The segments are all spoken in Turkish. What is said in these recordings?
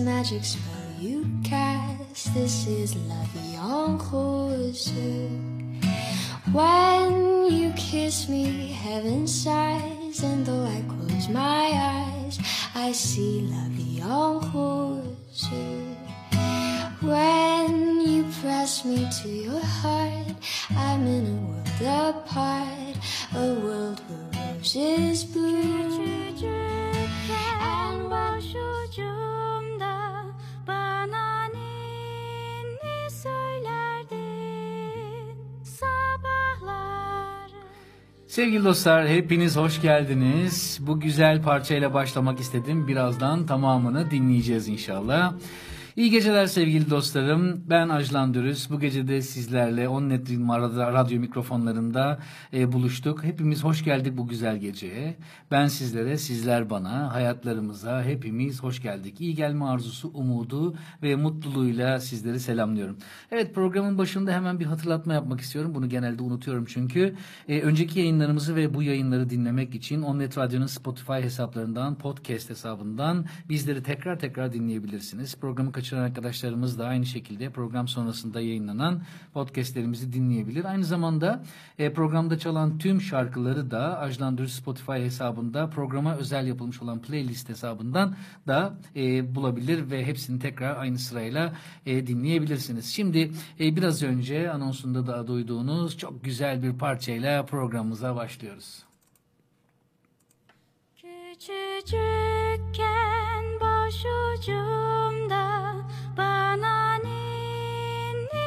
Magic spell you cast. This is la vie en. When you kiss me, heaven sighs, and though I close my eyes, I see la Sevgili dostlar hepiniz hoş geldiniz. Bu güzel parçayla başlamak istedim. Birazdan tamamını dinleyeceğiz inşallah. İyi geceler sevgili dostlarım. Ben Ajlan Dürüz. Bu gece de sizlerle Onnet radyo mikrofonlarında e, buluştuk. Hepimiz hoş geldik bu güzel geceye. Ben sizlere, sizler bana, hayatlarımıza hepimiz hoş geldik. İyi gelme arzusu, umudu ve mutluluğuyla sizleri selamlıyorum. Evet programın başında hemen bir hatırlatma yapmak istiyorum. Bunu genelde unutuyorum çünkü. E, önceki yayınlarımızı ve bu yayınları dinlemek için Onnet Radyo'nun Spotify hesaplarından, podcast hesabından bizleri tekrar tekrar dinleyebilirsiniz. Programı kaçıran arkadaşlarımız da aynı şekilde program sonrasında yayınlanan podcastlerimizi dinleyebilir. Aynı zamanda e, programda çalan tüm şarkıları da Ajlan Dürüst Spotify hesabında programa özel yapılmış olan playlist hesabından da e, bulabilir ve hepsini tekrar aynı sırayla e, dinleyebilirsiniz. Şimdi e, biraz önce anonsunda da duyduğunuz çok güzel bir parçayla programımıza başlıyoruz. Küçücükken başucumda bana ninni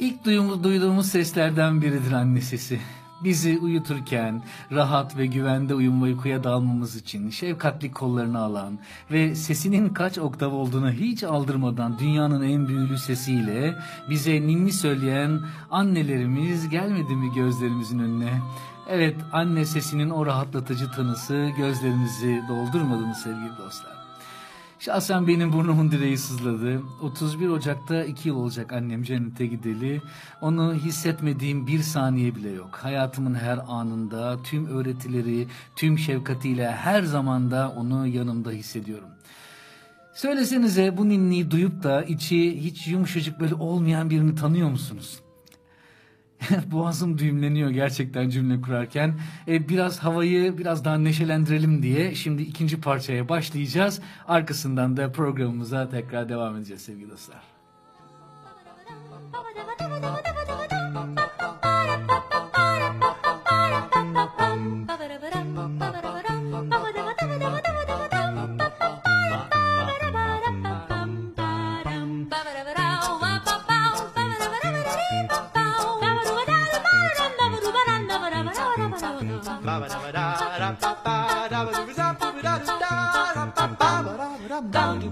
İlk duyduğumuz, duyduğumuz seslerden biridir anne sesi. Bizi uyuturken rahat ve güvende uyum uykuya dalmamız için şefkatli kollarını alan ve sesinin kaç oktav olduğunu hiç aldırmadan dünyanın en büyülü sesiyle bize ninni söyleyen annelerimiz gelmedi mi gözlerimizin önüne? Evet anne sesinin o rahatlatıcı tınısı gözlerimizi doldurmadı mı sevgili dostlar? Şahsen benim burnumun direği sızladı. 31 Ocak'ta 2 yıl olacak annem cennete gideli. Onu hissetmediğim bir saniye bile yok. Hayatımın her anında tüm öğretileri, tüm şefkatiyle her zamanda onu yanımda hissediyorum. Söylesenize bu ninniyi duyup da içi hiç yumuşacık böyle olmayan birini tanıyor musunuz? Boğazım düğümleniyor gerçekten cümle kurarken. E, biraz havayı biraz daha neşelendirelim diye şimdi ikinci parçaya başlayacağız. Arkasından da programımıza tekrar devam edeceğiz sevgili dostlar.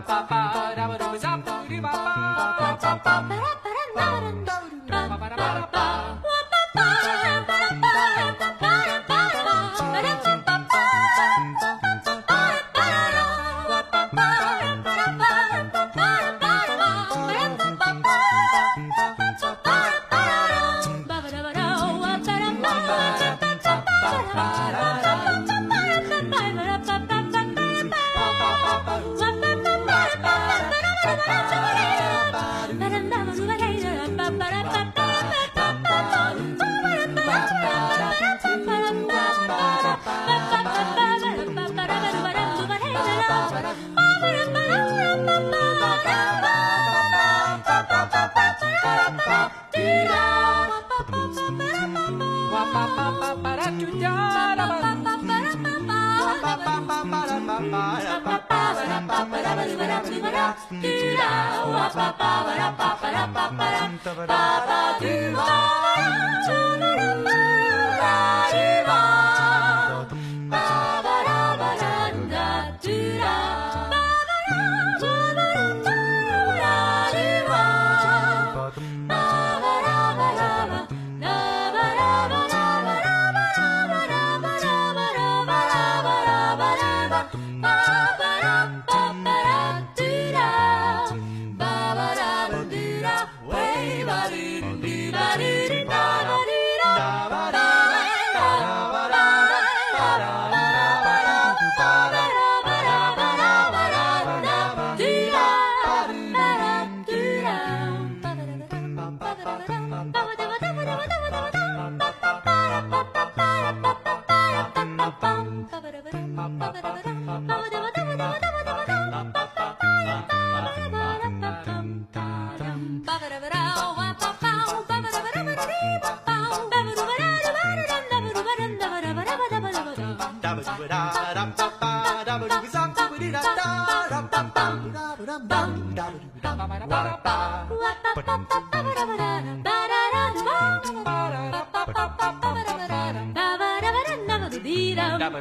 pa pa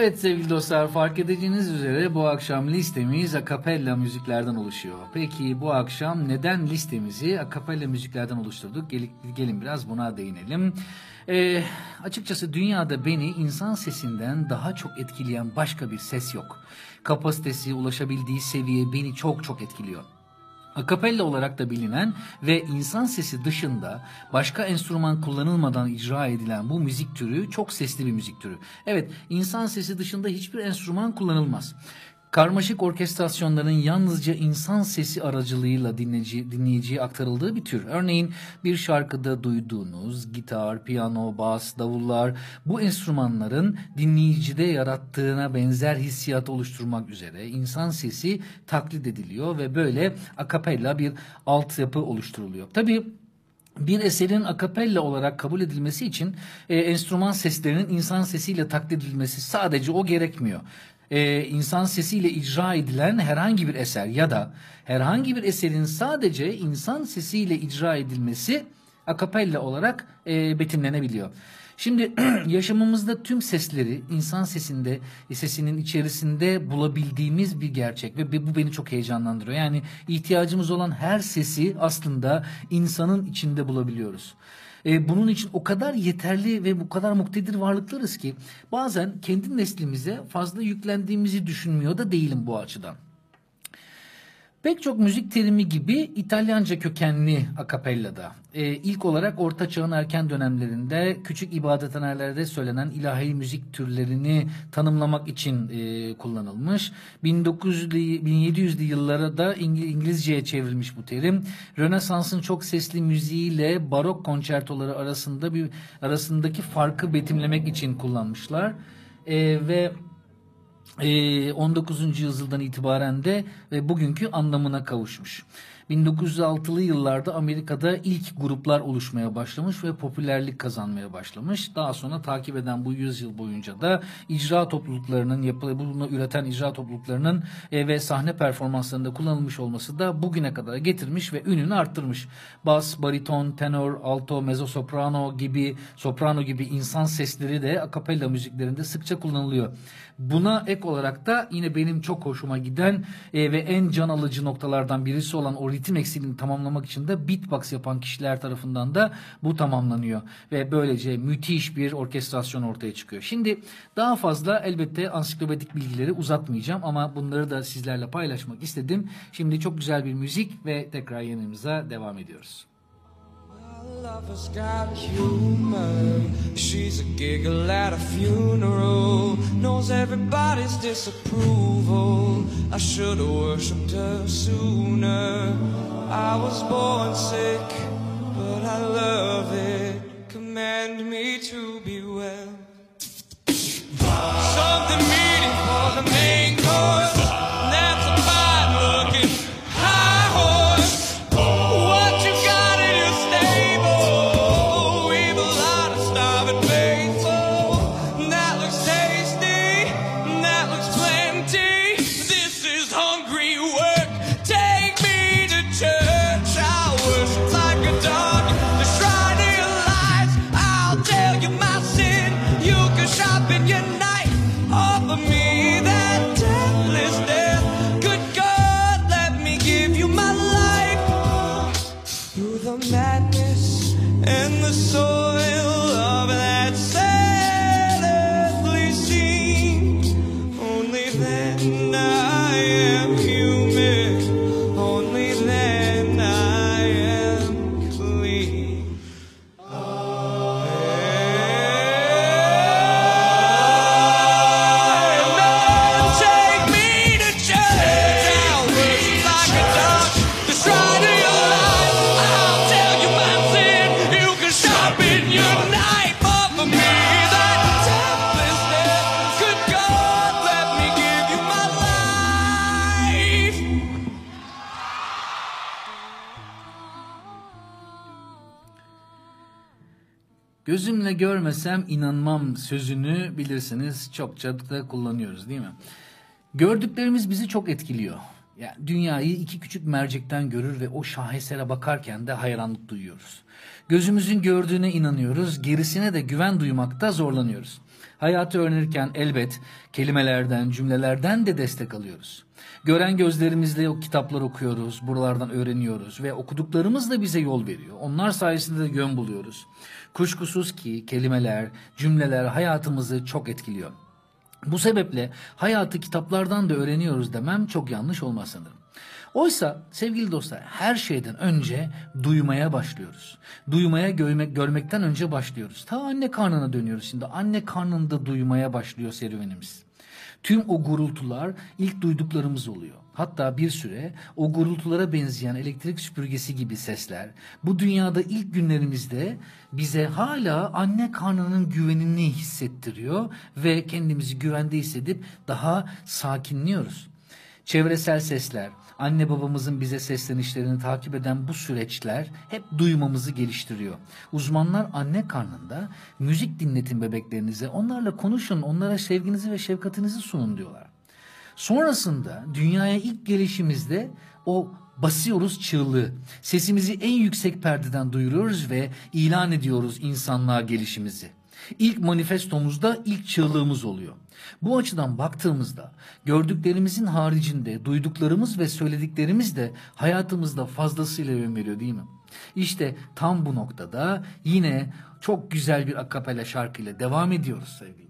Evet sevgili dostlar fark edeceğiniz üzere bu akşam listemiz akapella müziklerden oluşuyor. Peki bu akşam neden listemizi akapella müziklerden oluşturduk? Gelin, gelin biraz buna değinelim. Ee, açıkçası dünyada beni insan sesinden daha çok etkileyen başka bir ses yok. Kapasitesi, ulaşabildiği seviye beni çok çok etkiliyor. Akapella olarak da bilinen ve insan sesi dışında başka enstrüman kullanılmadan icra edilen bu müzik türü çok sesli bir müzik türü. Evet, insan sesi dışında hiçbir enstrüman kullanılmaz. Karmaşık orkestrasyonların yalnızca insan sesi aracılığıyla dinleyici, dinleyiciye aktarıldığı bir tür. Örneğin bir şarkıda duyduğunuz gitar, piyano, bas, davullar bu enstrümanların dinleyicide yarattığına benzer hissiyat oluşturmak üzere insan sesi taklit ediliyor ve böyle akapella bir altyapı oluşturuluyor. Tabii bir eserin akapella olarak kabul edilmesi için e, enstrüman seslerinin insan sesiyle taklit edilmesi sadece o gerekmiyor e, insan sesiyle icra edilen herhangi bir eser ya da herhangi bir eserin sadece insan sesiyle icra edilmesi akapella olarak e, betimlenebiliyor. Şimdi yaşamımızda tüm sesleri insan sesinde, sesinin içerisinde bulabildiğimiz bir gerçek ve bu beni çok heyecanlandırıyor. Yani ihtiyacımız olan her sesi aslında insanın içinde bulabiliyoruz. E, bunun için o kadar yeterli ve bu kadar muktedir varlıklarız ki bazen kendi neslimize fazla yüklendiğimizi düşünmüyor da değilim bu açıdan. Pek çok müzik terimi gibi İtalyanca kökenli akapellada. Ee, ilk olarak Orta Çağ'ın erken dönemlerinde küçük ibadethanelerde söylenen ilahi müzik türlerini tanımlamak için e, kullanılmış. 1900'lü 1700'lü yıllara da İngilizceye çevrilmiş bu terim. Rönesans'ın çok sesli müziğiyle barok konçertoları arasında bir arasındaki farkı betimlemek için kullanmışlar. E, ve 19. Ee, yüzyıldan itibaren de e, bugünkü anlamına kavuşmuş. 1906'lı yıllarda Amerika'da ilk gruplar oluşmaya başlamış ve popülerlik kazanmaya başlamış. Daha sonra takip eden bu yüzyıl boyunca da icra topluluklarının bunu üreten icra topluluklarının e, ve sahne performanslarında kullanılmış olması da bugüne kadar getirmiş ve ününü arttırmış. Bas, bariton, tenor, alto, mezzo soprano gibi soprano gibi insan sesleri de akapella müziklerinde sıkça kullanılıyor. Buna ek olarak da yine benim çok hoşuma giden e, ve en can alıcı noktalardan birisi olan o ritim eksikliğini tamamlamak için de beatbox yapan kişiler tarafından da bu tamamlanıyor. Ve böylece müthiş bir orkestrasyon ortaya çıkıyor. Şimdi daha fazla elbette ansiklopedik bilgileri uzatmayacağım ama bunları da sizlerle paylaşmak istedim. Şimdi çok güzel bir müzik ve tekrar yanımıza devam ediyoruz. Lover's got humor. She's a giggle at a funeral. Knows everybody's disapproval. I should have worshipped her sooner. I was born sick, but I love it. Command me to be well. Görmesem inanmam sözünü bilirsiniz çokça da kullanıyoruz değil mi? Gördüklerimiz bizi çok etkiliyor. Yani dünyayı iki küçük mercekten görür ve o şahesere bakarken de hayranlık duyuyoruz. Gözümüzün gördüğüne inanıyoruz, gerisine de güven duymakta zorlanıyoruz. Hayatı öğrenirken elbet kelimelerden, cümlelerden de destek alıyoruz. Gören gözlerimizle o kitaplar okuyoruz, buralardan öğreniyoruz ve okuduklarımız da bize yol veriyor. Onlar sayesinde de yön buluyoruz. Kuşkusuz ki kelimeler, cümleler hayatımızı çok etkiliyor. Bu sebeple hayatı kitaplardan da öğreniyoruz demem çok yanlış olmaz sanırım. Oysa sevgili dostlar her şeyden önce duymaya başlıyoruz. Duymaya görmek, görmekten önce başlıyoruz. Ta anne karnına dönüyoruz şimdi. Anne karnında duymaya başlıyor serüvenimiz. Tüm o gurultular ilk duyduklarımız oluyor. Hatta bir süre o gurultulara benzeyen elektrik süpürgesi gibi sesler bu dünyada ilk günlerimizde bize hala anne karnının güvenini hissettiriyor ve kendimizi güvende hissedip daha sakinliyoruz. Çevresel sesler, anne babamızın bize seslenişlerini takip eden bu süreçler hep duymamızı geliştiriyor. Uzmanlar anne karnında müzik dinletin bebeklerinize, onlarla konuşun, onlara sevginizi ve şefkatinizi sunun diyorlar. Sonrasında dünyaya ilk gelişimizde o basıyoruz çığlığı. Sesimizi en yüksek perdeden duyuruyoruz ve ilan ediyoruz insanlığa gelişimizi. İlk manifestomuzda ilk çığlığımız oluyor. Bu açıdan baktığımızda gördüklerimizin haricinde duyduklarımız ve söylediklerimiz de hayatımızda fazlasıyla yön veriyor değil mi? İşte tam bu noktada yine çok güzel bir akapela şarkıyla devam ediyoruz sevgili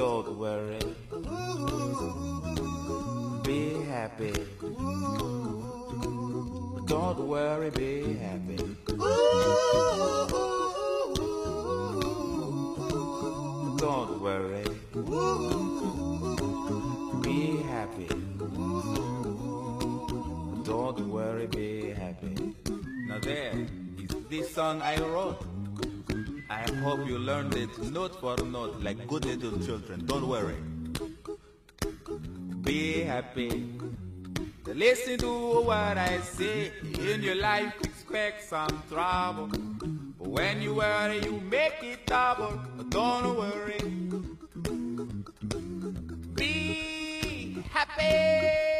Don't worry. Be happy. Don't worry, be happy. Don't worry. Be happy. Don't worry, be happy. Now there is this song I wrote. I hope you learned it note for note like good little children. Don't worry. Be happy. Listen to what I say. In your life, expect some trouble. But when you worry, you make it double. Don't worry. Be happy.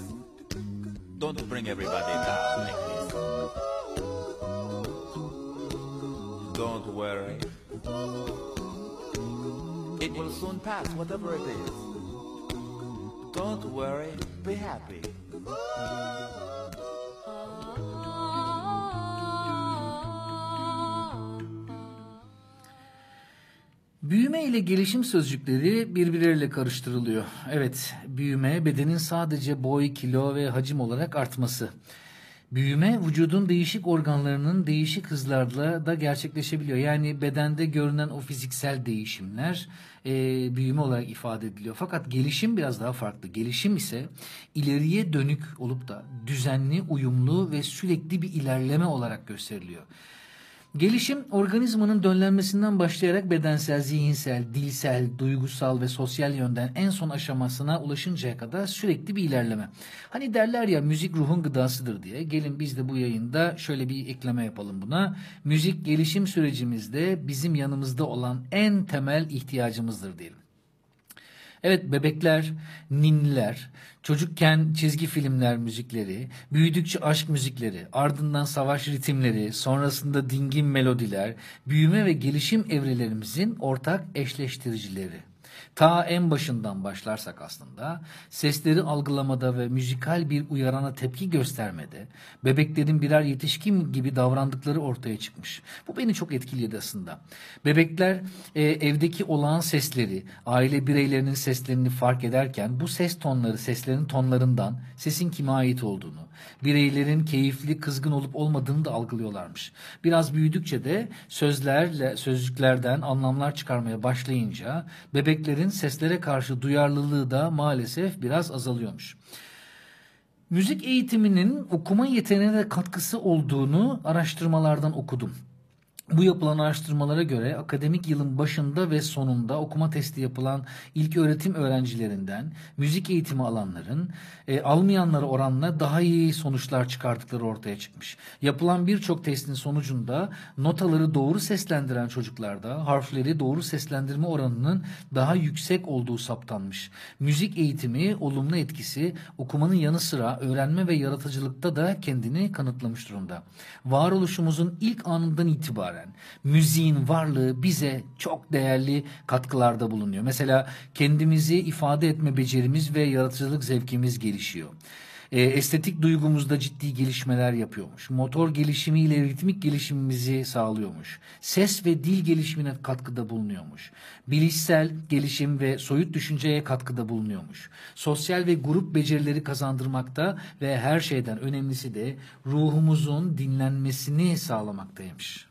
Don't bring everybody down like this. Don't worry. It will soon pass, whatever it is. Don't worry. Be happy. Büyüme ile gelişim sözcükleri birbirleriyle karıştırılıyor. Evet, büyüme bedenin sadece boy, kilo ve hacim olarak artması. Büyüme vücudun değişik organlarının değişik hızlarla da gerçekleşebiliyor. Yani bedende görünen o fiziksel değişimler e, büyüme olarak ifade ediliyor. Fakat gelişim biraz daha farklı. Gelişim ise ileriye dönük olup da düzenli, uyumlu ve sürekli bir ilerleme olarak gösteriliyor. Gelişim organizmanın dönlenmesinden başlayarak bedensel, zihinsel, dilsel, duygusal ve sosyal yönden en son aşamasına ulaşıncaya kadar sürekli bir ilerleme. Hani derler ya müzik ruhun gıdasıdır diye. Gelin biz de bu yayında şöyle bir ekleme yapalım buna. Müzik gelişim sürecimizde bizim yanımızda olan en temel ihtiyacımızdır diyelim. Evet bebekler, ninniler, çocukken çizgi filmler müzikleri, büyüdükçe aşk müzikleri, ardından savaş ritimleri, sonrasında dingin melodiler, büyüme ve gelişim evrelerimizin ortak eşleştiricileri. Ta en başından başlarsak aslında sesleri algılamada ve müzikal bir uyarana tepki göstermede bebeklerin birer yetişkin gibi davrandıkları ortaya çıkmış. Bu beni çok etkiledi aslında. Bebekler e, evdeki olağan sesleri, aile bireylerinin seslerini fark ederken bu ses tonları, seslerin tonlarından sesin kime ait olduğunu, bireylerin keyifli, kızgın olup olmadığını da algılıyorlarmış. Biraz büyüdükçe de sözlerle, sözcüklerden anlamlar çıkarmaya başlayınca bebeklerin seslere karşı duyarlılığı da maalesef biraz azalıyormuş. Müzik eğitiminin okuma yeteneğine de katkısı olduğunu araştırmalardan okudum. Bu yapılan araştırmalara göre akademik yılın başında ve sonunda okuma testi yapılan ilk öğretim öğrencilerinden müzik eğitimi alanların e, almayanlara oranla daha iyi sonuçlar çıkardıkları ortaya çıkmış. Yapılan birçok testin sonucunda notaları doğru seslendiren çocuklarda harfleri doğru seslendirme oranının daha yüksek olduğu saptanmış. Müzik eğitimi olumlu etkisi okumanın yanı sıra öğrenme ve yaratıcılıkta da kendini kanıtlamış durumda. Varoluşumuzun ilk anından itibaren müziğin varlığı bize çok değerli katkılarda bulunuyor. Mesela kendimizi ifade etme becerimiz ve yaratıcılık zevkimiz gelişiyor. E, estetik duygumuzda ciddi gelişmeler yapıyormuş. Motor gelişimiyle ritmik gelişimimizi sağlıyormuş. Ses ve dil gelişimine katkıda bulunuyormuş. Bilişsel gelişim ve soyut düşünceye katkıda bulunuyormuş. Sosyal ve grup becerileri kazandırmakta ve her şeyden önemlisi de ruhumuzun dinlenmesini sağlamaktaymış.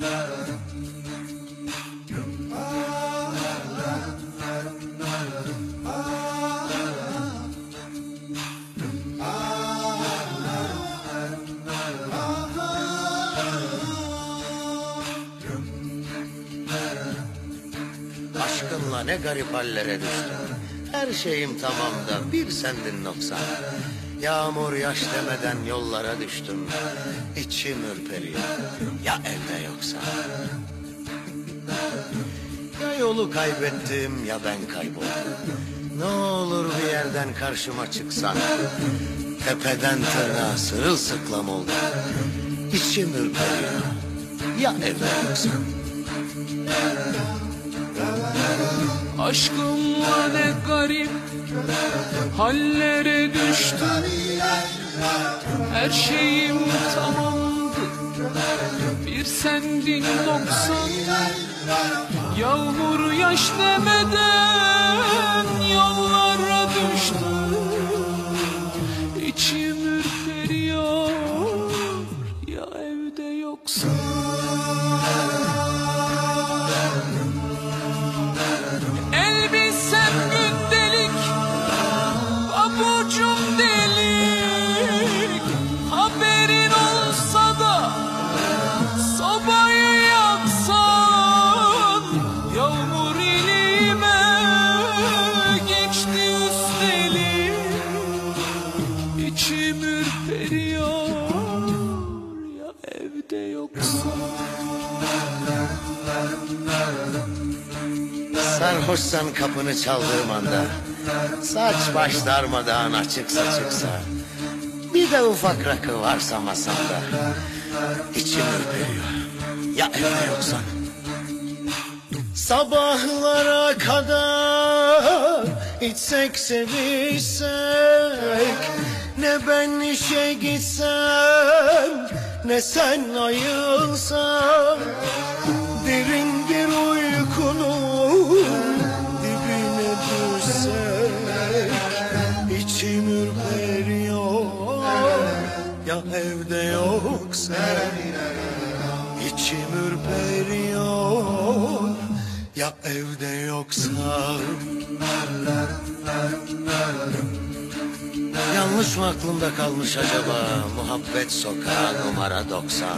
da da ne garip hallere düştüm. Her şeyim tamam da bir sendin noksan. Yağmur yaş demeden yollara düştüm. İçim ürperiyor. Ya evde yoksa? Ya yolu kaybettim ya ben kayboldum. Ne olur bir yerden karşıma çıksan. Tepeden tırnağa sırılsıklam oldu. İçim ürperiyor. Ya evde yoksa? Aşkımla ne garip hallere düştüm Her şeyim tamamdı. Bir sendin noksan Yağmur yaş demeden Sarhoşsan kapını çaldırmanda Saç baş darmadağın açıksa çıksa Bir de ufak rakı varsa masanda içim ürperiyor. Ya evde yoksan? Sabahlara kadar içsek sevişsek Ne ben işe gitsem ne sen ayılsan Derin ya evde yoksa İçim ürperiyor ya evde yoksa Yanlış mı aklımda kalmış acaba Muhabbet sokağı numara 90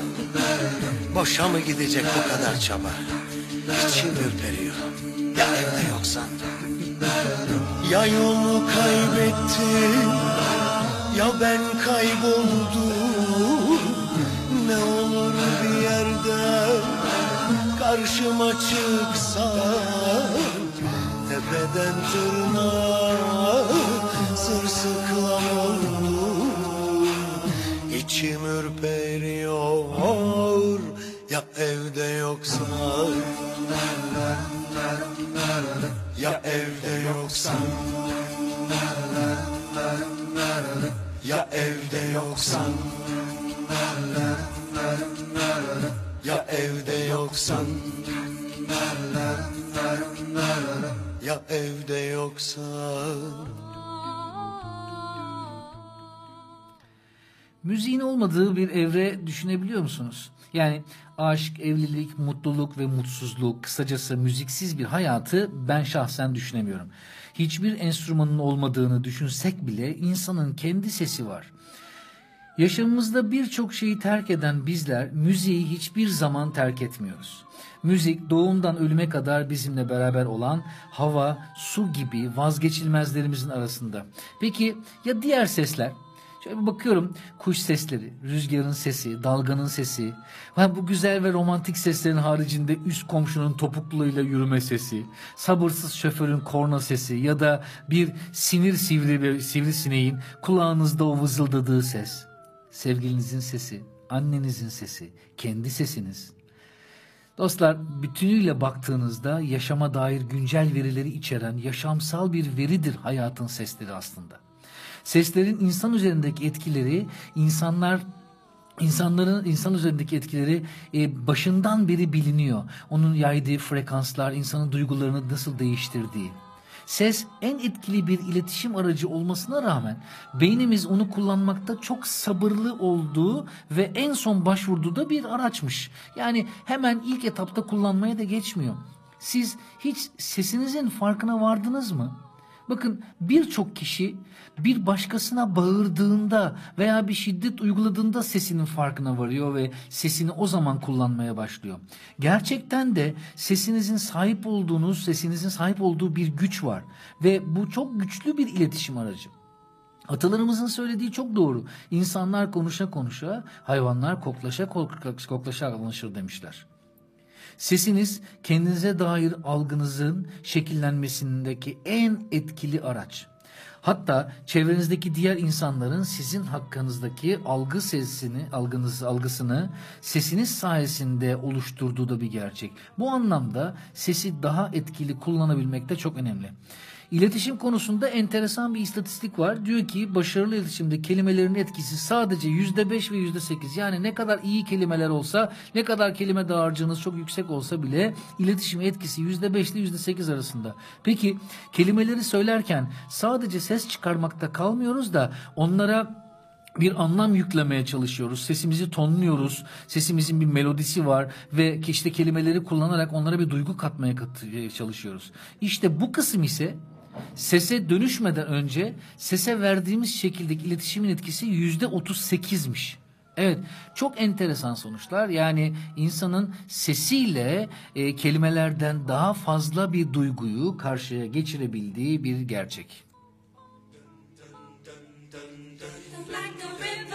Boşa mı gidecek bu kadar çaba? İçim ürperiyor ya evde yoksan Ya yolu kaybettim ya ben kayboldum Ne olur bir yerde karşıma çıksan. Tepeden tırnağa sırsıklam oldum. İçim ürperiyor ya evde yoksan. Ya evde yoksan Ya evde yoksan. Ya evde yoksan. Ya evde yoksan. Müziğin olmadığı bir evre düşünebiliyor musunuz? Yani aşk, evlilik, mutluluk ve mutsuzluk, kısacası müziksiz bir hayatı ben şahsen düşünemiyorum. Hiçbir enstrümanın olmadığını düşünsek bile insanın kendi sesi var. Yaşamımızda birçok şeyi terk eden bizler müziği hiçbir zaman terk etmiyoruz. Müzik doğumdan ölüme kadar bizimle beraber olan hava, su gibi vazgeçilmezlerimizin arasında. Peki ya diğer sesler? Şöyle bir bakıyorum kuş sesleri, rüzgarın sesi, dalganın sesi. Ha, bu güzel ve romantik seslerin haricinde üst komşunun topukluğuyla yürüme sesi, sabırsız şoförün korna sesi ya da bir sinir sivri bir sivrisineğin kulağınızda o vızıldadığı ses. Sevgilinizin sesi, annenizin sesi, kendi sesiniz. Dostlar bütünüyle baktığınızda yaşama dair güncel verileri içeren yaşamsal bir veridir hayatın sesleri aslında. Seslerin insan üzerindeki etkileri insanlar İnsanların insan üzerindeki etkileri e, başından beri biliniyor. Onun yaydığı frekanslar, insanın duygularını nasıl değiştirdiği. Ses en etkili bir iletişim aracı olmasına rağmen beynimiz onu kullanmakta çok sabırlı olduğu ve en son başvurduğu da bir araçmış. Yani hemen ilk etapta kullanmaya da geçmiyor. Siz hiç sesinizin farkına vardınız mı? Bakın birçok kişi bir başkasına bağırdığında veya bir şiddet uyguladığında sesinin farkına varıyor ve sesini o zaman kullanmaya başlıyor. Gerçekten de sesinizin sahip olduğunuz, sesinizin sahip olduğu bir güç var ve bu çok güçlü bir iletişim aracı. Atalarımızın söylediği çok doğru. İnsanlar konuşa konuşa, hayvanlar koklaşa koklaşa anlaşır demişler. Sesiniz kendinize dair algınızın şekillenmesindeki en etkili araç. Hatta çevrenizdeki diğer insanların sizin hakkınızdaki algı sesini, algınız, algısını sesiniz sayesinde oluşturduğu da bir gerçek. Bu anlamda sesi daha etkili kullanabilmek de çok önemli. İletişim konusunda enteresan bir istatistik var. Diyor ki başarılı iletişimde kelimelerin etkisi sadece yüzde beş ve yüzde sekiz. Yani ne kadar iyi kelimeler olsa, ne kadar kelime dağarcığınız çok yüksek olsa bile iletişim etkisi yüzde beş ile yüzde sekiz arasında. Peki kelimeleri söylerken sadece ses çıkarmakta kalmıyoruz da onlara bir anlam yüklemeye çalışıyoruz. Sesimizi tonluyoruz. Sesimizin bir melodisi var ve işte kelimeleri kullanarak onlara bir duygu katmaya çalışıyoruz. İşte bu kısım ise Sese dönüşmeden önce sese verdiğimiz şekildeki iletişimin etkisi yüzde otuz sekizmiş. Evet çok enteresan sonuçlar yani insanın sesiyle e, kelimelerden daha fazla bir duyguyu karşıya geçirebildiği bir gerçek. Like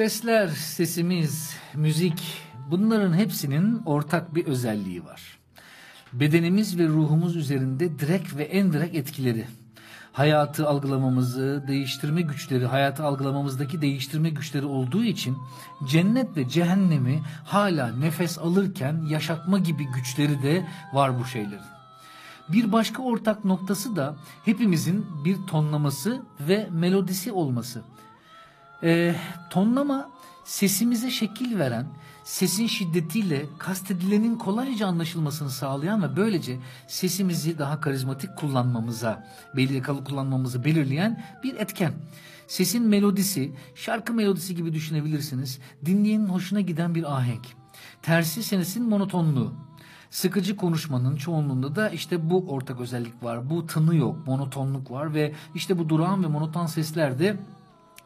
Sesler, sesimiz, müzik bunların hepsinin ortak bir özelliği var. Bedenimiz ve ruhumuz üzerinde direkt ve en direkt etkileri. Hayatı algılamamızı, değiştirme güçleri, hayatı algılamamızdaki değiştirme güçleri olduğu için cennet ve cehennemi hala nefes alırken yaşatma gibi güçleri de var bu şeylerin. Bir başka ortak noktası da hepimizin bir tonlaması ve melodisi olması. Ee, tonlama sesimize şekil veren, sesin şiddetiyle kastedilenin kolayca anlaşılmasını sağlayan ve böylece sesimizi daha karizmatik kullanmamıza, belirkalı kullanmamızı belirleyen bir etken. Sesin melodisi, şarkı melodisi gibi düşünebilirsiniz. Dinleyenin hoşuna giden bir ahenk. Tersi sesin monotonluğu. Sıkıcı konuşmanın çoğunluğunda da işte bu ortak özellik var. Bu tını yok, monotonluk var ve işte bu durağan ve monoton sesler de e,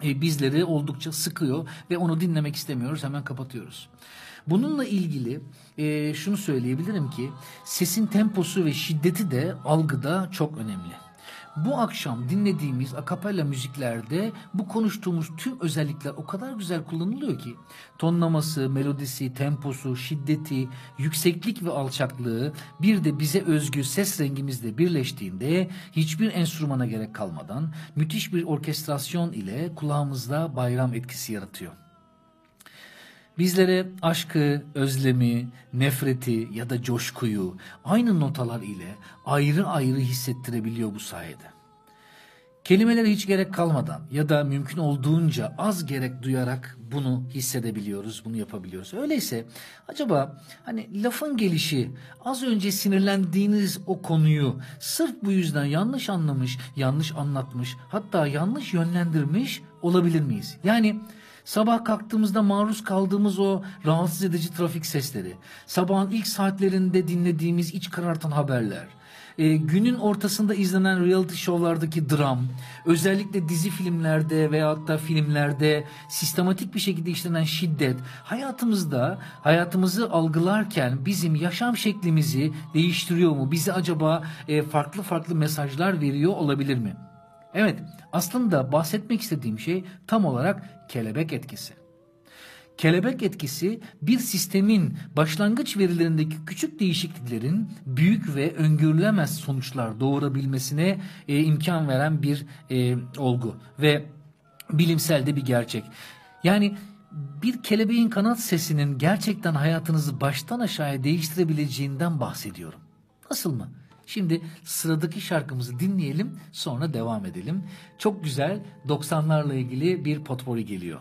bizleri oldukça sıkıyor ve onu dinlemek istemiyoruz hemen kapatıyoruz. Bununla ilgili e, şunu söyleyebilirim ki sesin temposu ve şiddeti de algıda çok önemli. Bu akşam dinlediğimiz akapella müziklerde bu konuştuğumuz tüm özellikler o kadar güzel kullanılıyor ki tonlaması, melodisi, temposu, şiddeti, yükseklik ve alçaklığı bir de bize özgü ses rengimizle birleştiğinde hiçbir enstrümana gerek kalmadan müthiş bir orkestrasyon ile kulağımızda bayram etkisi yaratıyor. Bizlere aşkı, özlemi, nefreti ya da coşkuyu aynı notalar ile ayrı ayrı hissettirebiliyor bu sayede. Kelimelere hiç gerek kalmadan ya da mümkün olduğunca az gerek duyarak bunu hissedebiliyoruz, bunu yapabiliyoruz. Öyleyse acaba hani lafın gelişi az önce sinirlendiğiniz o konuyu sırf bu yüzden yanlış anlamış, yanlış anlatmış, hatta yanlış yönlendirmiş olabilir miyiz? Yani Sabah kalktığımızda maruz kaldığımız o rahatsız edici trafik sesleri, sabahın ilk saatlerinde dinlediğimiz iç karartan haberler, e, günün ortasında izlenen reality show'lardaki dram, özellikle dizi filmlerde veyahut da filmlerde sistematik bir şekilde işlenen şiddet, hayatımızda hayatımızı algılarken bizim yaşam şeklimizi değiştiriyor mu? Bize acaba e, farklı farklı mesajlar veriyor olabilir mi? Evet, aslında bahsetmek istediğim şey tam olarak kelebek etkisi. Kelebek etkisi bir sistemin başlangıç verilerindeki küçük değişikliklerin büyük ve öngörülemez sonuçlar doğurabilmesine e, imkan veren bir e, olgu ve bilimsel de bir gerçek. Yani bir kelebeğin kanat sesinin gerçekten hayatınızı baştan aşağıya değiştirebileceğinden bahsediyorum. Nasıl mı? Şimdi sıradaki şarkımızı dinleyelim sonra devam edelim. Çok güzel 90'larla ilgili bir potpourri geliyor.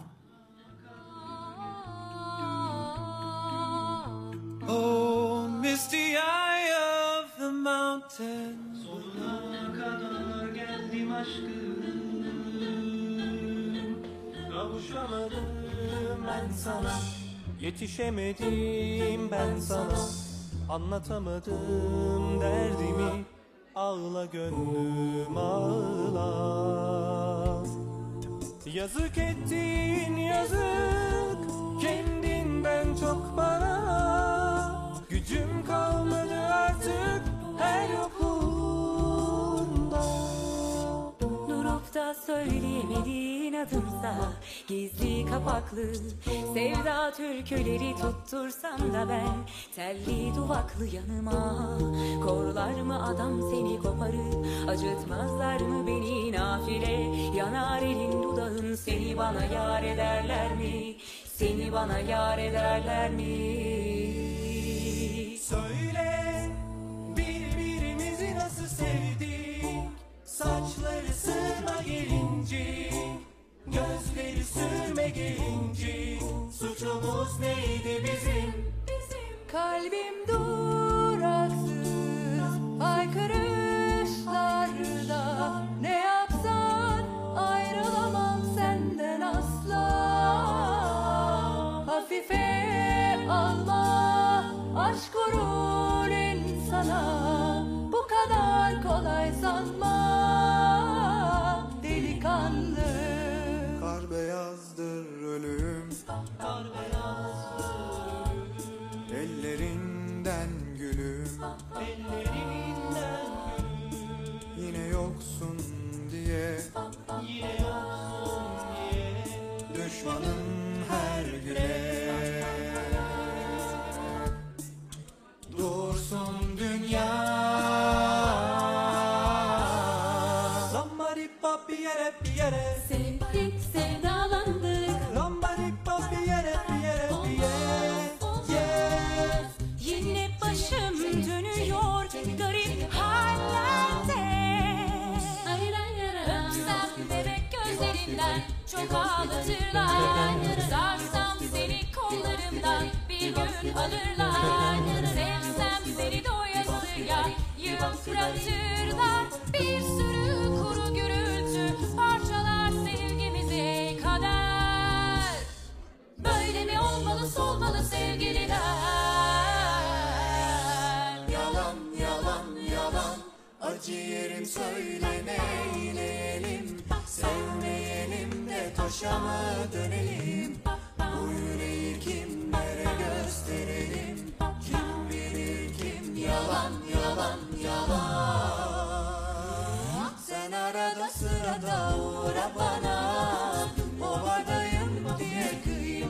Oh, misty eye of the mountain. Sonuna kadar geldim aşkım. Kavuşamadım ben sana. Yetişemedim ben sana. Anlatamadım derdimi. Ağla gönlüm ağla. Yazık ettin yazık Kendinden çok bana Gücüm kalmadı artık her yokluğunda Durup da söyleyemediğin adımsa Gizli kapaklı sevda türküleri tuttursam da ben Telli duvaklı yanıma. Korlar mı adam seni koparıp Acıtmazlar mı beni nafile? Yanar elin dudağın seni bana yar ederler mi? Seni bana yar ederler mi? Söyle birbirimizi nasıl sevdik? Saçları sırma gelince Gözleri sürme gelince Suçumuz neydi bizim? Kalbim duraksız. Haykırışlarda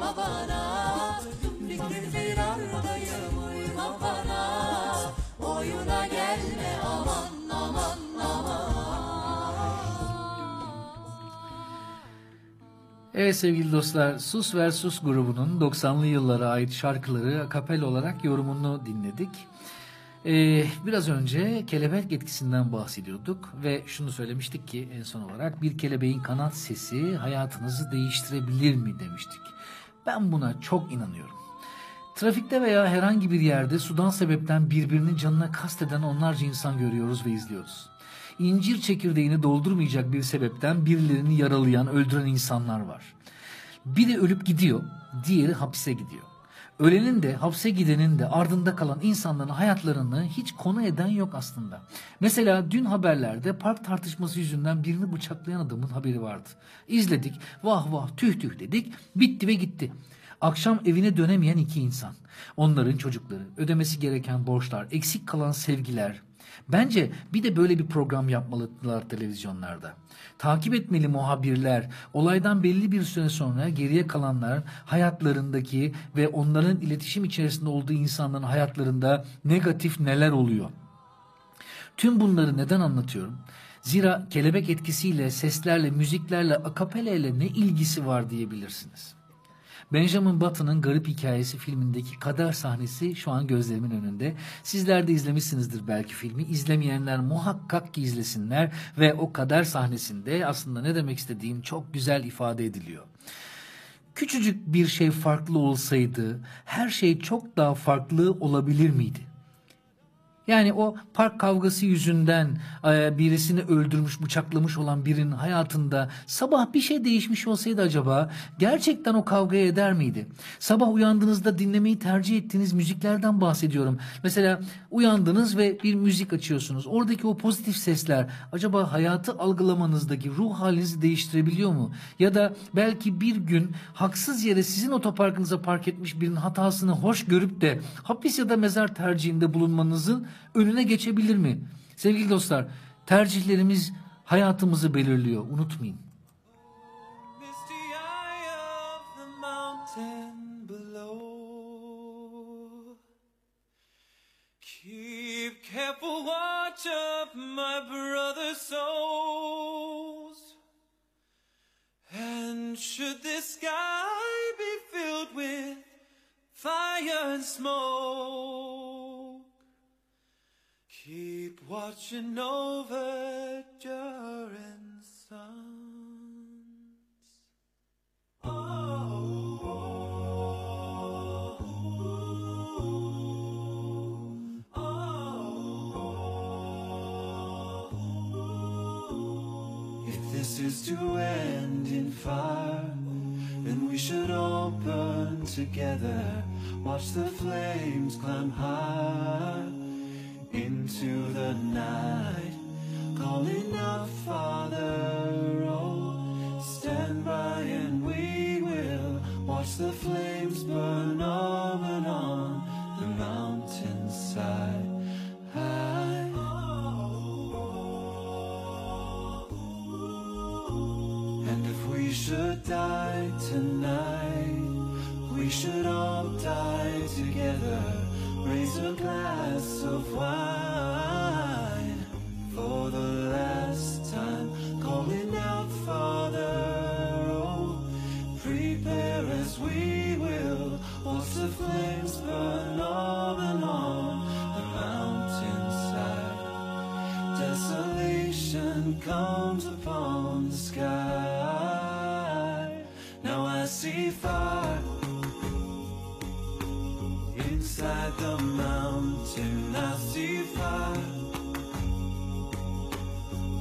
kıyma bana Fikir firardayım uyma bana Oyuna gelme aman Evet sevgili dostlar Sus Versus grubunun 90'lı yıllara ait şarkıları kapel olarak yorumunu dinledik. Ee, biraz önce kelebek etkisinden bahsediyorduk ve şunu söylemiştik ki en son olarak bir kelebeğin kanat sesi hayatınızı değiştirebilir mi demiştik. Ben buna çok inanıyorum. Trafikte veya herhangi bir yerde sudan sebepten birbirinin canına kasteden onlarca insan görüyoruz ve izliyoruz. İncir çekirdeğini doldurmayacak bir sebepten birilerini yaralayan, öldüren insanlar var. Biri ölüp gidiyor, diğeri hapise gidiyor. Ölenin de hapse gidenin de ardında kalan insanların hayatlarını hiç konu eden yok aslında. Mesela dün haberlerde park tartışması yüzünden birini bıçaklayan adamın haberi vardı. İzledik, vah vah tüh tüh dedik, bitti ve gitti. Akşam evine dönemeyen iki insan. Onların çocukları, ödemesi gereken borçlar, eksik kalan sevgiler. Bence bir de böyle bir program yapmalılar televizyonlarda. Takip etmeli muhabirler, olaydan belli bir süre sonra geriye kalanlar hayatlarındaki ve onların iletişim içerisinde olduğu insanların hayatlarında negatif neler oluyor. Tüm bunları neden anlatıyorum? Zira kelebek etkisiyle, seslerle, müziklerle, akapela ile ne ilgisi var diyebilirsiniz. Benjamin Button'ın Garip Hikayesi filmindeki kader sahnesi şu an gözlerimin önünde. Sizler de izlemişsinizdir belki filmi. İzlemeyenler muhakkak ki izlesinler ve o kader sahnesinde aslında ne demek istediğim çok güzel ifade ediliyor. Küçücük bir şey farklı olsaydı her şey çok daha farklı olabilir miydi? Yani o park kavgası yüzünden e, birisini öldürmüş, bıçaklamış olan birinin hayatında sabah bir şey değişmiş olsaydı acaba gerçekten o kavgaya eder miydi? Sabah uyandığınızda dinlemeyi tercih ettiğiniz müziklerden bahsediyorum. Mesela uyandınız ve bir müzik açıyorsunuz. Oradaki o pozitif sesler acaba hayatı algılamanızdaki ruh halinizi değiştirebiliyor mu? Ya da belki bir gün haksız yere sizin otoparkınıza park etmiş birinin hatasını hoş görüp de hapis ya da mezar tercihinde bulunmanızın önüne geçebilir mi? Sevgili dostlar, tercihlerimiz hayatımızı belirliyor. Unutmayın. The careful watch of my brother's souls. And should this sky be filled with fire and smoke, keep watching over Durin Sons. If this is to end in fire, then we should all burn together. Watch the flames climb high into the night, calling out, Father, oh, stand by and we will watch the flames burn on and on the mountainside. High. And if we should die tonight, we should all die together. Raise a glass of wine for the last time. Calling out, Father, oh, prepare as we will. Watch the flames burn on and on the mountainside. Desolation comes upon the sky. Inside the mountain. I see fire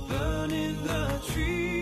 burning the trees,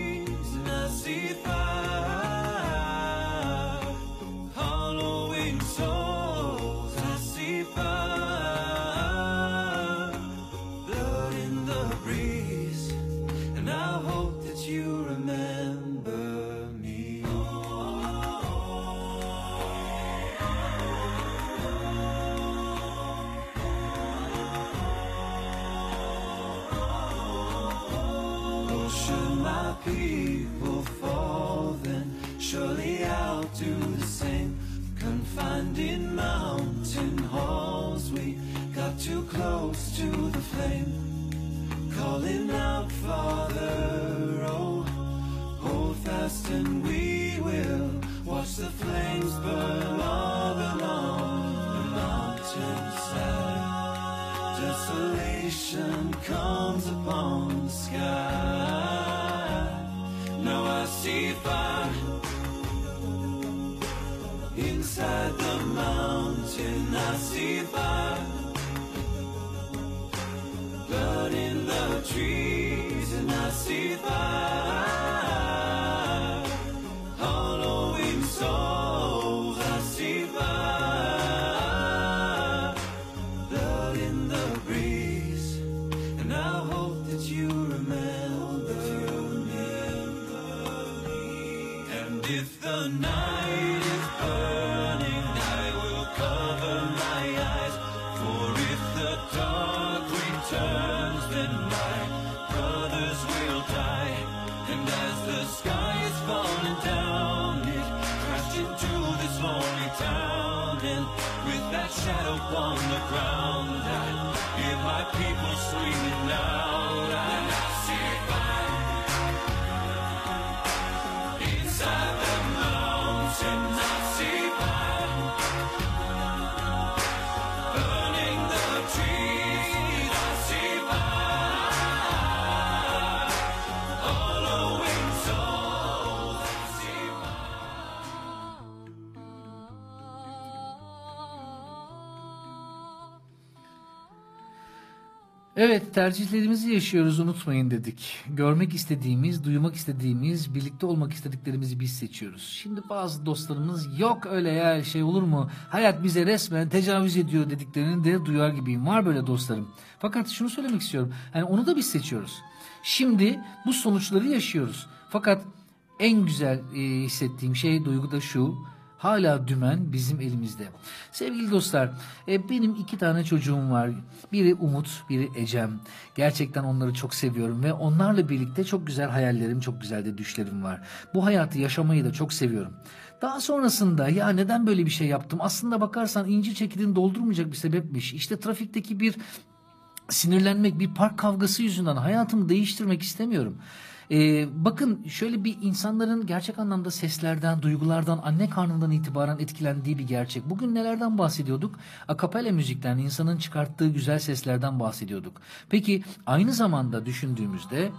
inside the mountain. I see fire, blood in the trees, on the ground, Evet tercihlerimizi yaşıyoruz unutmayın dedik. Görmek istediğimiz, duymak istediğimiz, birlikte olmak istediklerimizi biz seçiyoruz. Şimdi bazı dostlarımız yok öyle ya şey olur mu? Hayat bize resmen tecavüz ediyor dediklerini de duyar gibiyim. Var böyle dostlarım. Fakat şunu söylemek istiyorum. Yani onu da biz seçiyoruz. Şimdi bu sonuçları yaşıyoruz. Fakat en güzel e, hissettiğim şey duygu da şu. Hala dümen bizim elimizde. Sevgili dostlar, e, benim iki tane çocuğum var. Biri Umut, biri Ecem. Gerçekten onları çok seviyorum ve onlarla birlikte çok güzel hayallerim, çok güzel de düşlerim var. Bu hayatı yaşamayı da çok seviyorum. Daha sonrasında ya neden böyle bir şey yaptım? Aslında bakarsan incir çekidini doldurmayacak bir sebepmiş. İşte trafikteki bir sinirlenmek, bir park kavgası yüzünden hayatımı değiştirmek istemiyorum. Ee, bakın şöyle bir insanların gerçek anlamda seslerden, duygulardan, anne karnından itibaren etkilendiği bir gerçek. Bugün nelerden bahsediyorduk? Akapella müzikten, insanın çıkarttığı güzel seslerden bahsediyorduk. Peki aynı zamanda düşündüğümüzde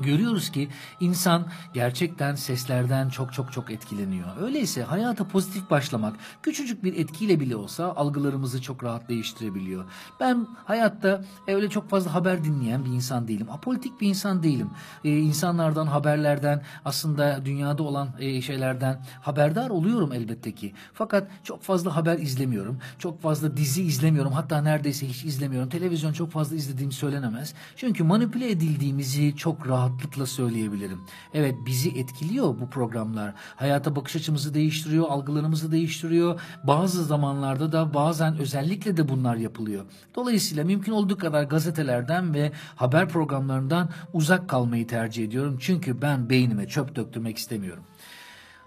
Görüyoruz ki insan gerçekten seslerden çok çok çok etkileniyor. Öyleyse hayata pozitif başlamak küçücük bir etkiyle bile olsa algılarımızı çok rahat değiştirebiliyor. Ben hayatta öyle çok fazla haber dinleyen bir insan değilim. Apolitik bir insan değilim. Ee, insanlardan, haberlerden, aslında dünyada olan e, şeylerden haberdar oluyorum elbette ki. Fakat çok fazla haber izlemiyorum. Çok fazla dizi izlemiyorum. Hatta neredeyse hiç izlemiyorum. Televizyon çok fazla izlediğim söylenemez. Çünkü manipüle edildiğimizi çok rahatlıkla söyleyebilirim. Evet bizi etkiliyor bu programlar. Hayata bakış açımızı değiştiriyor, algılarımızı değiştiriyor. Bazı zamanlarda da bazen özellikle de bunlar yapılıyor. Dolayısıyla mümkün olduğu kadar gazetelerden ve haber programlarından uzak kalmayı tercih ediyorum. Çünkü ben beynime çöp döktürmek istemiyorum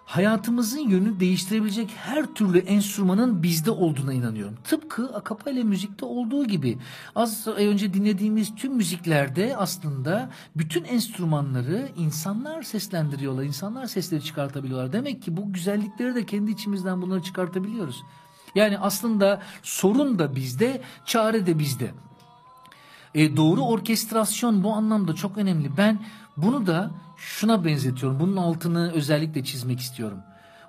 hayatımızın yönünü değiştirebilecek her türlü enstrümanın bizde olduğuna inanıyorum. Tıpkı akapella müzikte olduğu gibi. Az önce dinlediğimiz tüm müziklerde aslında bütün enstrümanları insanlar seslendiriyorlar. İnsanlar sesleri çıkartabiliyorlar. Demek ki bu güzellikleri de kendi içimizden bunları çıkartabiliyoruz. Yani aslında sorun da bizde, çare de bizde. E, doğru orkestrasyon bu anlamda çok önemli. Ben bunu da şuna benzetiyorum. Bunun altını özellikle çizmek istiyorum.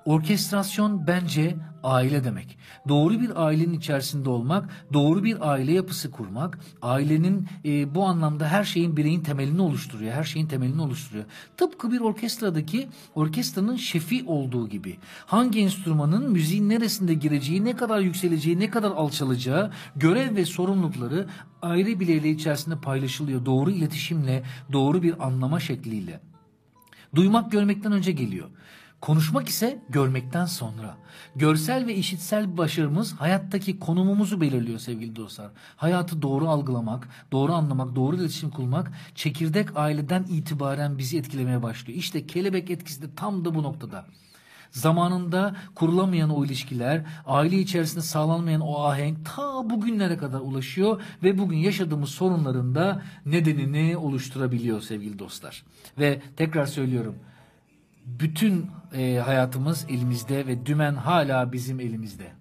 Orkestrasyon bence aile demek. Doğru bir ailenin içerisinde olmak, doğru bir aile yapısı kurmak, ailenin e, bu anlamda her şeyin bireyin temelini oluşturuyor. Her şeyin temelini oluşturuyor. Tıpkı bir orkestradaki orkestranın şefi olduğu gibi. Hangi enstrümanın müziğin neresinde gireceği, ne kadar yükseleceği, ne kadar alçalacağı, görev ve sorumlulukları aile bireyleri içerisinde paylaşılıyor. Doğru iletişimle, doğru bir anlama şekliyle. Duymak görmekten önce geliyor. Konuşmak ise görmekten sonra. Görsel ve işitsel başarımız hayattaki konumumuzu belirliyor sevgili dostlar. Hayatı doğru algılamak, doğru anlamak, doğru iletişim kurmak çekirdek aileden itibaren bizi etkilemeye başlıyor. İşte kelebek etkisi de tam da bu noktada. Zamanında kurulamayan o ilişkiler, aile içerisinde sağlanmayan o ahenk ta bugünlere kadar ulaşıyor ve bugün yaşadığımız sorunların da nedenini oluşturabiliyor sevgili dostlar. Ve tekrar söylüyorum, bütün e, hayatımız elimizde ve dümen hala bizim elimizde.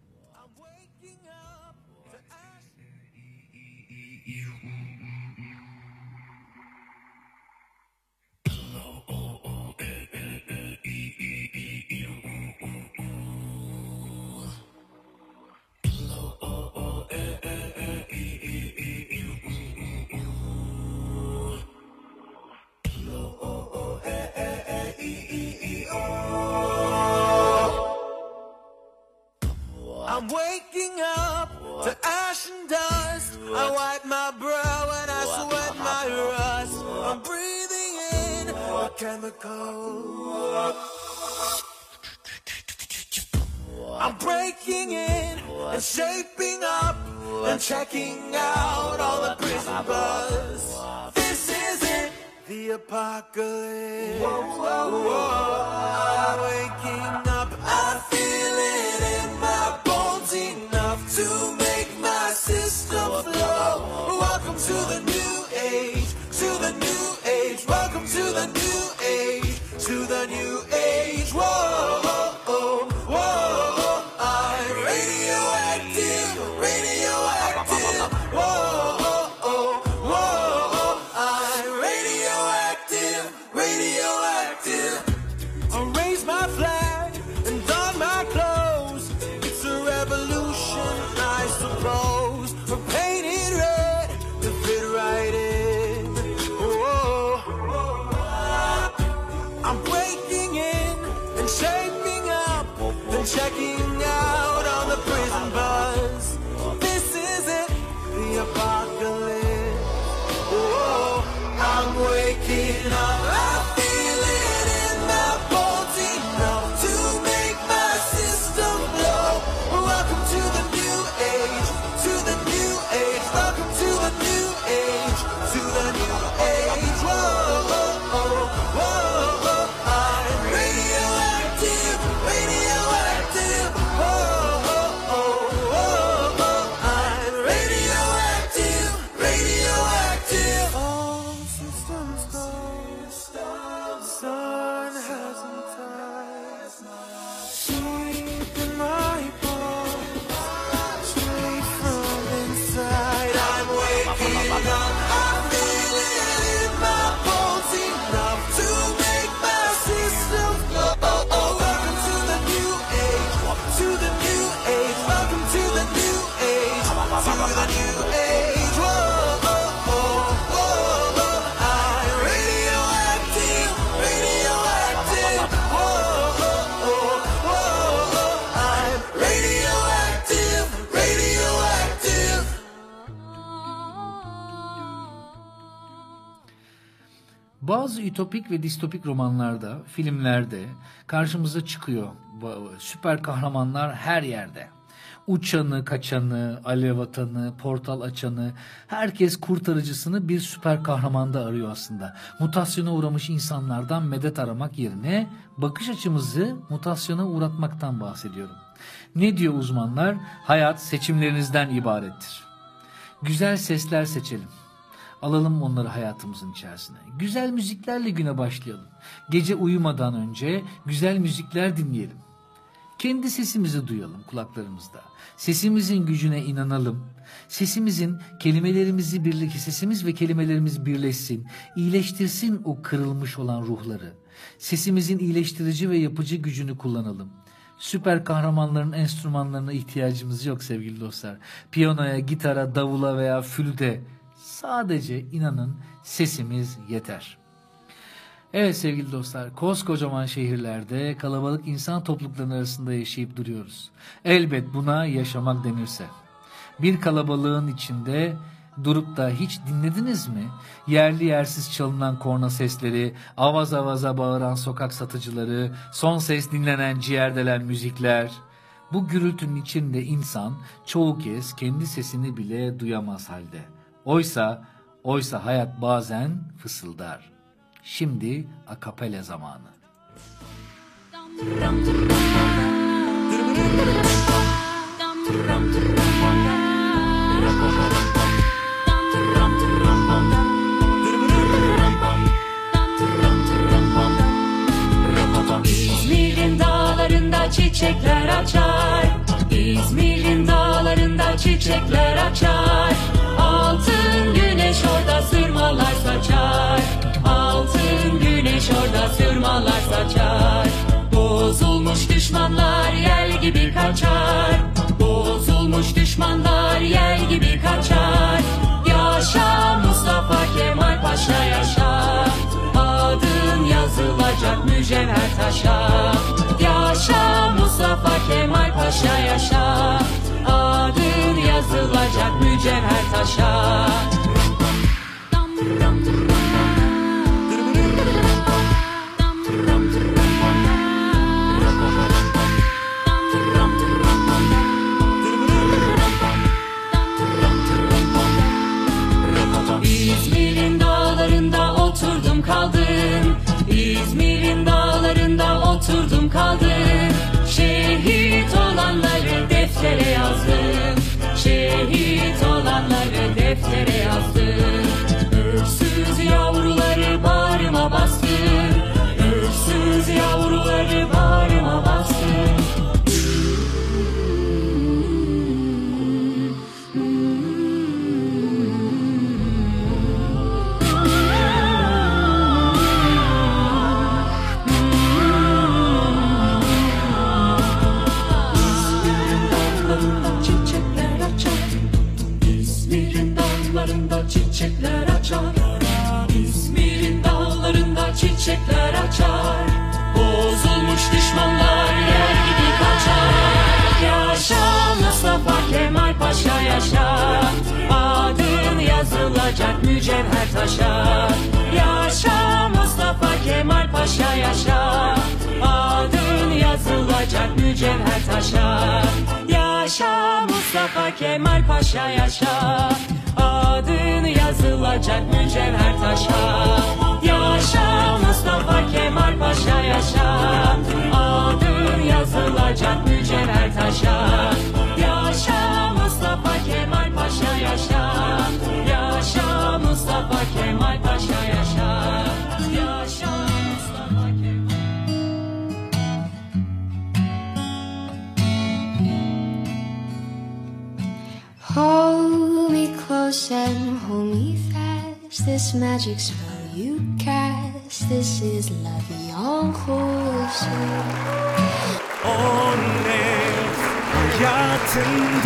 I wipe my brow and I sweat my rust. I'm breathing in a chemical. I'm breaking in and shaping up and checking out all the prison buzz. This is it, the apocalypse. I'm waking up, to the new age, to the new age. Welcome to the new age, to the new age. Whoa, Bazı ütopik ve distopik romanlarda, filmlerde karşımıza çıkıyor. Süper kahramanlar her yerde. Uçanı, kaçanı, alev atanı, portal açanı, herkes kurtarıcısını bir süper kahramanda arıyor aslında. Mutasyona uğramış insanlardan medet aramak yerine bakış açımızı mutasyona uğratmaktan bahsediyorum. Ne diyor uzmanlar? Hayat seçimlerinizden ibarettir. Güzel sesler seçelim. Alalım onları hayatımızın içerisine. Güzel müziklerle güne başlayalım. Gece uyumadan önce güzel müzikler dinleyelim. Kendi sesimizi duyalım kulaklarımızda. Sesimizin gücüne inanalım. Sesimizin kelimelerimizi birlik, sesimiz ve kelimelerimiz birleşsin. iyileştirsin o kırılmış olan ruhları. Sesimizin iyileştirici ve yapıcı gücünü kullanalım. Süper kahramanların enstrümanlarına ihtiyacımız yok sevgili dostlar. Piyanoya, gitara, davula veya flüte sadece inanın sesimiz yeter. Evet sevgili dostlar, koskocaman şehirlerde kalabalık insan topluluklarının arasında yaşayıp duruyoruz. Elbet buna yaşamak denirse. Bir kalabalığın içinde durup da hiç dinlediniz mi? Yerli yersiz çalınan korna sesleri, avaz avaza bağıran sokak satıcıları, son ses dinlenen ciğerdelen müzikler. Bu gürültünün içinde insan çoğu kez kendi sesini bile duyamaz halde. Oysa, oysa hayat bazen fısıldar. Şimdi akapele zamanı. İzmir'in dağlarında çiçekler açar İzmir'in dağlarında çiçekler açar Altın güneş orada sırmalar saçar. Altın güneş orada sırmalar saçar. Bozulmuş düşmanlar yel gibi kaçar. Bozulmuş düşmanlar yel gibi kaçar. Yaşa Mustafa Kemal Paşa yaşa. Adın yazılacak mücevher taşa. Yaşa Mustafa Kemal Paşa yaşa. Adın yazılacak mücevher taşa İzmir'in dağlarında oturdum kaldım. İzmir'in dağlarında oturdum kaldım. Şehit olanları deftere yazdım. Şehit olanları deftere yazdım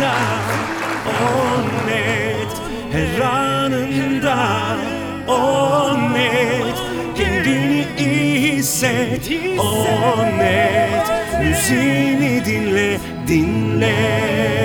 hayatında O net her anında O net kendini iyi hisset O net müziğini dinle dinle